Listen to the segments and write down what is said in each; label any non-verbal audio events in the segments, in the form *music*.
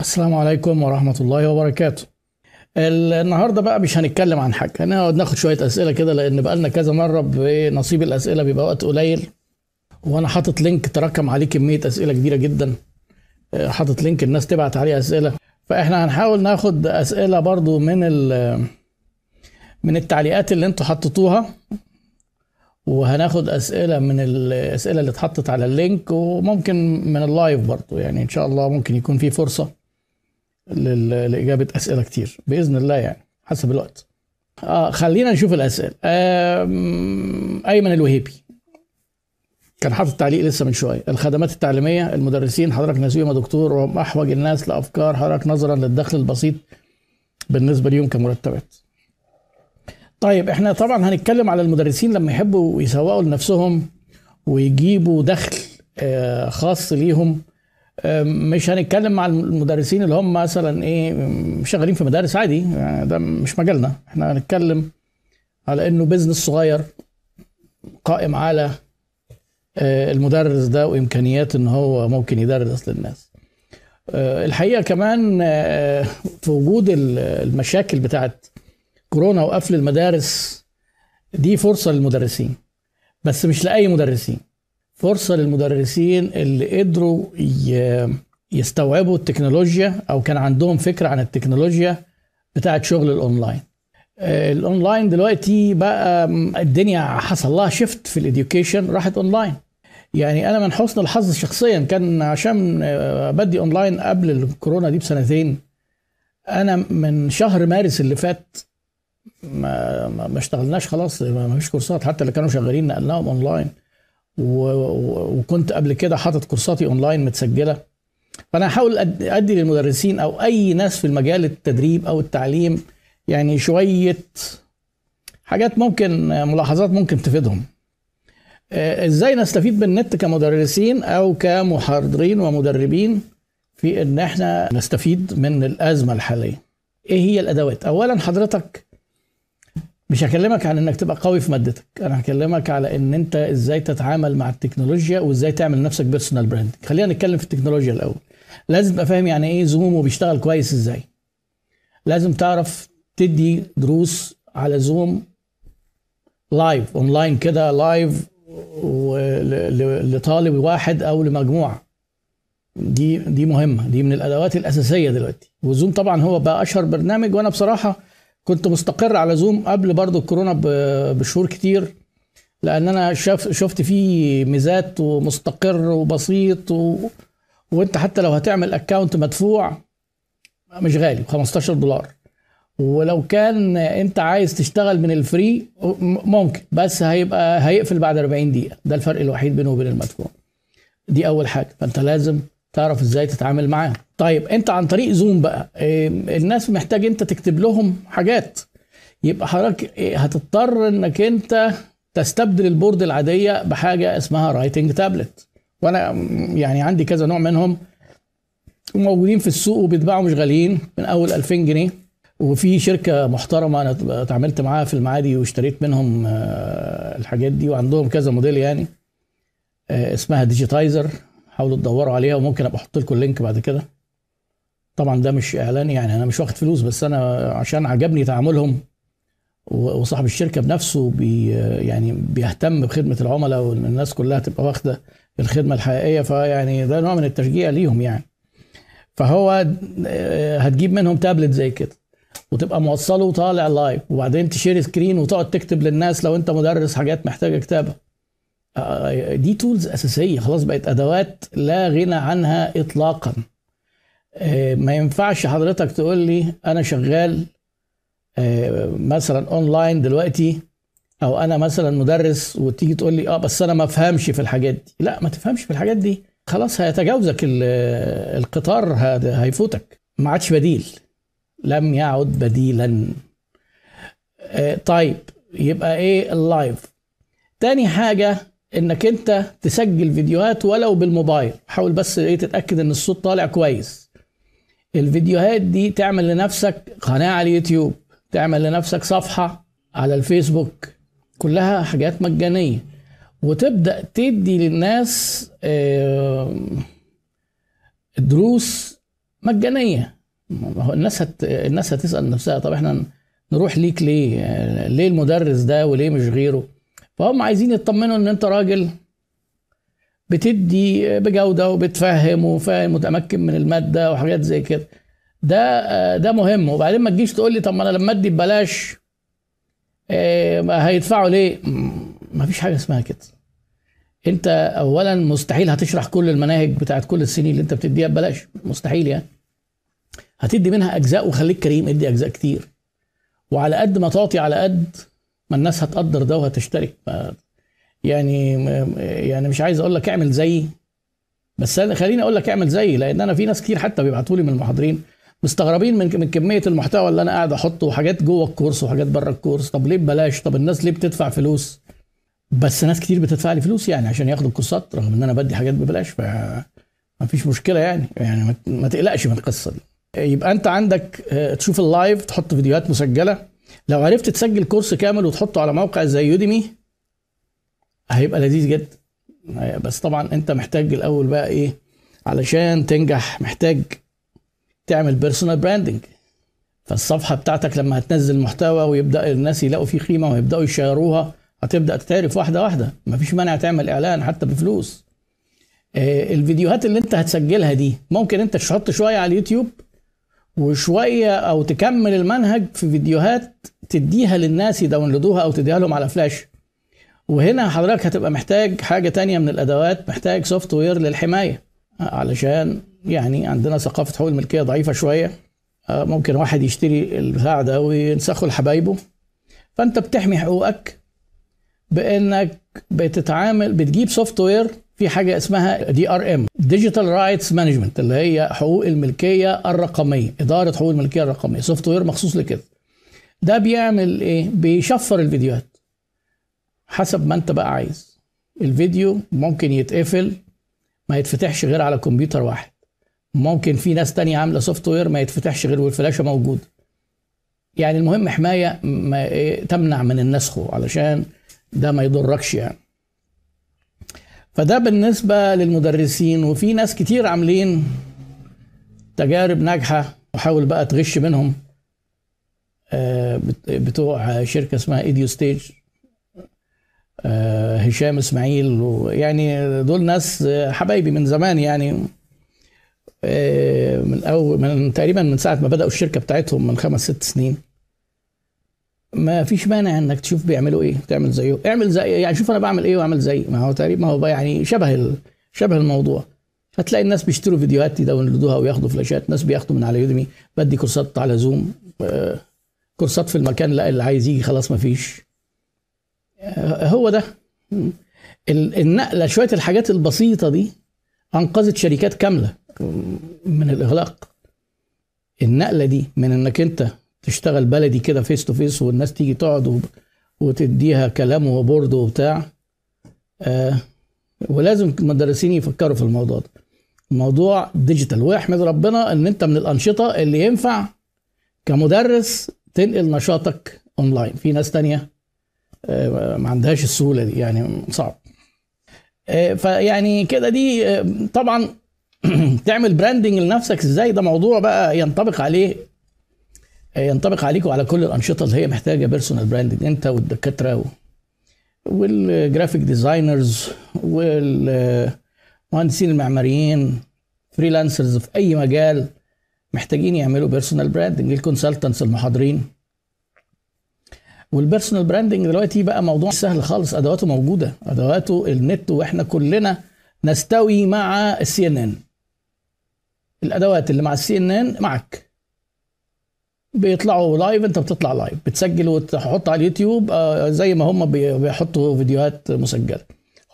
السلام عليكم ورحمة الله وبركاته. النهارده بقى مش هنتكلم عن حاجة. هنقعد ناخد شوية أسئلة كده لأن بقالنا كذا مرة بنصيب الأسئلة بيبقى وقت قليل. وأنا حاطط link تراكم عليه كمية أسئلة كبيرة جدا. حاطط link الناس تبعت عليه أسئلة. فإحنا هنحاول ناخد أسئلة برضو من من التعليقات اللي أنتوا حطيتوها. وهناخد أسئلة من الاسئله اللي اتحطت على ال link وممكن من ال live برضو. يعني إن شاء الله ممكن يكون في فرصة. لإجابة أسئلة كتير بإذن الله يعني حسب الوقت. آه خلينا نشوف الأسئلة. أيمن الوهيبي. كان حاطط تعليق لسه من شوية. الخدمات التعليمية المدرسين حضرتك نسيهم يا دكتور وهم أحوج الناس لأفكار حضرتك نظرا للدخل البسيط بالنسبة ليهم كمرتبات. طيب إحنا طبعا هنتكلم على المدرسين لما يحبوا يسوقوا لنفسهم ويجيبوا دخل آه، خاص ليهم. مش هنتكلم مع المدرسين اللي هم مثلا إيه شغالين في مدارس عادي. يعني ده مش مجالنا. إحنا هنتكلم على إنه بيزنس صغير قائم على آه، المدرس ده وإمكانيات إن هو ممكن يدرس للناس. آه، الحقيقة كمان آه، في وجود ال- المشاكل بتاعت كورونا وقفل المدارس دي فرصة للمدرسين بس مش لأي مدرسين. فرصة للمدرسين اللي قدروا يستوعبوا التكنولوجيا أو كان عندهم فكرة عن التكنولوجيا بتاعت شغل الأونلاين. آه، الأونلاين دلوقتي بقى الدنيا حصل لها shift في ال education راحت أونلاين. يعني أنا من حسن الحظ شخصيا كان عشان آه، بدي أونلاين قبل الكورونا دي بسنتين. أنا من شهر مارس اللي فات ما ما اشتغلناش خلاص ما فيش كورسات. حتى اللي كانوا شغالين نقلناهم أونلاين. وكنت قبل كده حاطط كورساتي أونلاين متسجلة. فأنا هحاول أدي للمدرسين أو أي ناس في المجال التدريب أو التعليم يعني شوية حاجات ممكن ملاحظات ممكن تفيدهم. آه، إزاي نستفيد بالنت كمدرسين أو كمحاضرين ومدربين في إن إحنا نستفيد من الأزمة الحالية؟ إيه هي الأدوات؟ اولا حضرتك مش هكلمك عن إنك تبقى قوي في مادتك. أنا هكلمك على إن أنت إزاي تتعامل مع التكنولوجيا وإزاي تعمل لنفسك personal brand خلينا نتكلم في التكنولوجيا الأول. لازم تبقى فاهم يعني إيه زوم وبيشتغل كويس إزاي. لازم تعرف تدي دروس على زوم live online كده live لطالب واحد أو لمجموعة. دي دي مهمة. دي من الأدوات الأساسية دلوقتي. وزوم طبعا هو بقى أشهر برنامج وأنا بصراحة كنت مستقر على زوم قبل برضو الكورونا بشهور كتير لأن أنا شفت فيه ميزات ومستقر وبسيط و... وأنت حتى لو هتعمل account مدفوع مش غالي 15 دولار. ولو كان أنت عايز تشتغل من ال free ممكن بس هيبقى هيقفل بعد 40 دقيقة. ده الفرق الوحيد بينه وبين المدفوع. دي أول حاجة. فأنت لازم تعرف إزاي تتعامل معاه طيب انت عن طريق زوم بقى إيه، الناس محتاج انت تكتب لهم حاجات. يبقى حضرتك إيه، هتضطر انك انت تستبدل ال board العادية بحاجة اسمها writing tablet وأنا يعني عندي كذا نوع منهم. موجودين في السوق وبيتباعوا مش غاليين من أول 2000 جنيه. وفي شركة محترمة أنا اتعاملت معاها في المعادي واشتريت منهم آه، الحاجات دي وعندهم كذا موديل يعني آه، اسمها ديجيتايزر حاولوا تدوروا عليها وممكن أبقى أحط لكم ال link بعد كده. طبعا ده مش إعلان يعني أنا مش واخد فلوس بس أنا عشان عجبني تعاملهم وصاحب الشركة بنفسه بي يعني بيهتم بخدمة العملاء وإن الناس كلها تبقى واخدة الخدمة الحقيقية فيعني ده نوع من التشجيع ليهم يعني. فهو آه، هتجيب منهم تابلت زي كده وتبقى موصله وطالع live وبعدين تـ share screen وتقعد تكتب للناس لو أنت مدرس حاجات محتاجة كتابة. دي tools أساسية. خلاص بقت أدوات لا غنى عنها اطلاقا. آه، ما ينفعش حضرتك تقول لي أنا شغال آه، مثلا اونلاين دلوقتي أو أنا مثلا مدرس وتيجي تقول لي آه بس أنا ما أفهمش في الحاجات دي. لا ما تفهمش في الحاجات دي. خلاص هيتجاوزك ال- القطار هيفوتك. ما عادش بديل. لم يعد بديلا. آه، طيب يبقى إيه؟ اللايف تاني حاجة إنك أنت تسجل فيديوهات ولو بالموبايل. حاول بس إيه تتأكد إن الصوت طالع كويس. الفيديوهات دي تعمل لنفسك قناة على اليوتيوب تعمل لنفسك صفحة على الفيسبوك. كلها حاجات مجانية. وتبدأ تدي للناس دروس مجانية. الناس هت... الناس هتسأل نفسها طب إحنا نروح ليك ليه؟ ليه المدرس ده وليه مش غيره؟ فهم عايزين يطمنوا إن أنت راجل بتدي بجودة وبتفهم وفاهم متمكن من المادة وحاجات زي كده. ده ده مهم. وبعدين ما تجيش تقول لي طب ما أنا لما أدي ببلاش هيدفعوا ليه؟ ما فيش حاجة اسمها كده. أنت اولا مستحيل هتشرح كل المناهج بتاعت كل السنين اللي أنت بتديها ببلاش. مستحيل يعني. هتدي منها أجزاء وخليك كريم ادي أجزاء كتير. وعلى قد ما تعطي على قد ما الناس هتقدر ده وهتشترك. يعني يعني مش عايز أقول لك اعمل زيي بس خليني أقول لك اعمل زيي لأن أنا في ناس كتير حتى بيبعتوا لي من المحاضرين مستغربين من من كمية المحتوى اللي أنا قاعد احطه وحاجات جوه الكورس وحاجات بره الكورس. طب ليه ببلاش؟ طب الناس ليه بتدفع فلوس؟ بس ناس كتير بتدفع لي فلوس يعني عشان ياخدوا الكورسات رغم ان أنا بدي حاجات ببلاش ما فيش مشكلة يعني. يعني ما تقلقش من القصة دي. يبقى انت عندك تشوف ال live تحط فيديوهات مسجلة. لو عرفت تسجل كورس كامل وتحطه على موقع زي يوديمي هيبقى لذيذ جدا. بس طبعا أنت محتاج الأول بقى إيه؟ علشان تنجح محتاج تعمل personal branding فالصفحة بتاعتك لما هتنزل محتوى ويبدأ الناس يلاقوا فيه قيمه ويبدأوا يشيروها هتبدأ تتعرف واحدة واحدة. مفيش مانع تعمل إعلان حتى بفلوس. الفيديوهات اللي أنت هتسجلها دي ممكن أنت تحط شوية على اليوتيوب وشوية أو تكمل المنهج في فيديوهات تديها للناس يـ download وها أو تديها لهم على فلاش. وهنا حضرتك هتبقى محتاج حاجة تانية من الأدوات محتاج software للحماية. علشان يعني عندنا ثقافة حقوق الملكية ضعيفة شوية. ممكن واحد يشتري البتاع ده وينسخه لحبايبه. فأنت بتحمي حقوقك بإنك بتتعامل بتجيب software في حاجة اسمها DRM digital rights management اللي هي حقوق الملكية الرقمية إدارة حقوق الملكية الرقمية software مخصوص لكده. ده بيعمل إيه؟ بيشفر الفيديوهات حسب ما أنت بقى عايز. الفيديو ممكن يتقفل ما يتفتحش غير على كمبيوتر واحد. ممكن في ناس تانية عاملة software ما يتفتحش غير والفلاشة موجود يعني المهم حماية ما إيه تمنع من النسخ علشان ده ما يضركش يعني. فده بالنسبة للمدرسين وفي ناس كتير عاملين تجارب ناجحة وحاول بقى تغش منهم. بتوع شركة اسمها ايديو ستيج هشام إسماعيل ويعني دول ناس حبايبي من زمان يعني. من أول من تقريبا من ساعة ما بدأوا الشركة بتاعتهم من خمس ست سنين. ما فيش مانع إنك تشوف بيعملوا إيه تعمل زيه. اعمل زي يعني شوف أنا بعمل إيه وأعمل زي. ما هو تقريبا ما هو يعني شبه ال... شبه الموضوع. هتلاقي الناس بيشتروا فيديوهات يداونلودوها وياخدوا فلاشات. ناس بياخدوا من على يودمي بدي كورسات على زوم. كورسات في المكان لا اللي عايز يجي خلاص ما فيش. هو ده. النقلة شوية الحاجات البسيطة دي أنقذت شركات كاملة من الإغلاق. النقلة دي من إنك أنت تشتغل بلدي كده face to face والناس تيجي تقعد وتديها كلام و board وبتاع. آه ولازم المدرسين يفكروا في الموضوع ده. الموضوع digital واحمد ربنا إن أنت من الأنشطة اللي ينفع كمدرس تنقل نشاطك اونلاين في ناس تانية آه ما عندهاش السهولة دي يعني صعب. آه فيعني كده دي آه طبعا *clears throat* تعمل branding لنفسك إزاي؟ ده موضوع بقى ينطبق عليه ينطبق عليك وعلى كل الأنشطة اللي هي محتاجة personal branding أنت والدكاترة وال graphic designers والمهندسين المعماريين freelancers في أي مجال محتاجين يعملوا personal branding ال consultants المحاضرين. وال personal branding دلوقتي بقى موضوع سهل خالص أدواته موجودة أدواته النت وإحنا كلنا نستوي مع ال CNN. الأدوات اللي مع ال CNN معك بيطلعوا live انت بتطلع live بتسجل وتحط على اليوتيوب زي ما هم بيحطوا فيديوهات مسجلة.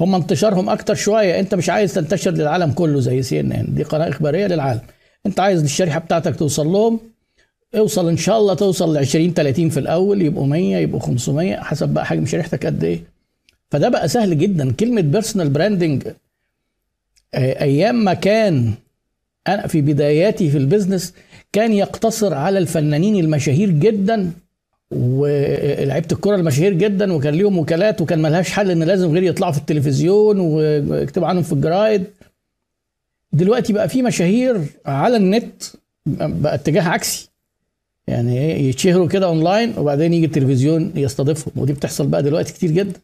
هم انتشارهم أكتر شوية. انت مش عايز تنتشر للعالم كله زي CNN دي قناة إخبارية للعالم. انت عايز الشريحة بتاعتك توصل لهم اوصل إن شاء الله توصل ل 20 30 في الأول يبقوا 100 يبقوا 500 حسب بقى حجم شريحتك قد إيه. فده بقى سهل جدا. كلمة personal branding أيام ما كان أنا في بداياتي في ال business كان يقتصر على الفنانين المشاهير جدا ولعيبة الكرة المشاهير جدا وكان ليهم وكالات وكان ملهاش حل إن لازم غير يطلعوا في التلفزيون ويكتبوا عنهم في الجرايد. دلوقتي بقى في مشاهير على النت بقى اتجاه عكسي. يعني إيه يتشهروا كده أونلاين وبعدين يجي التلفزيون يستضيفهم ودي بتحصل بقى دلوقتي كتير جدا.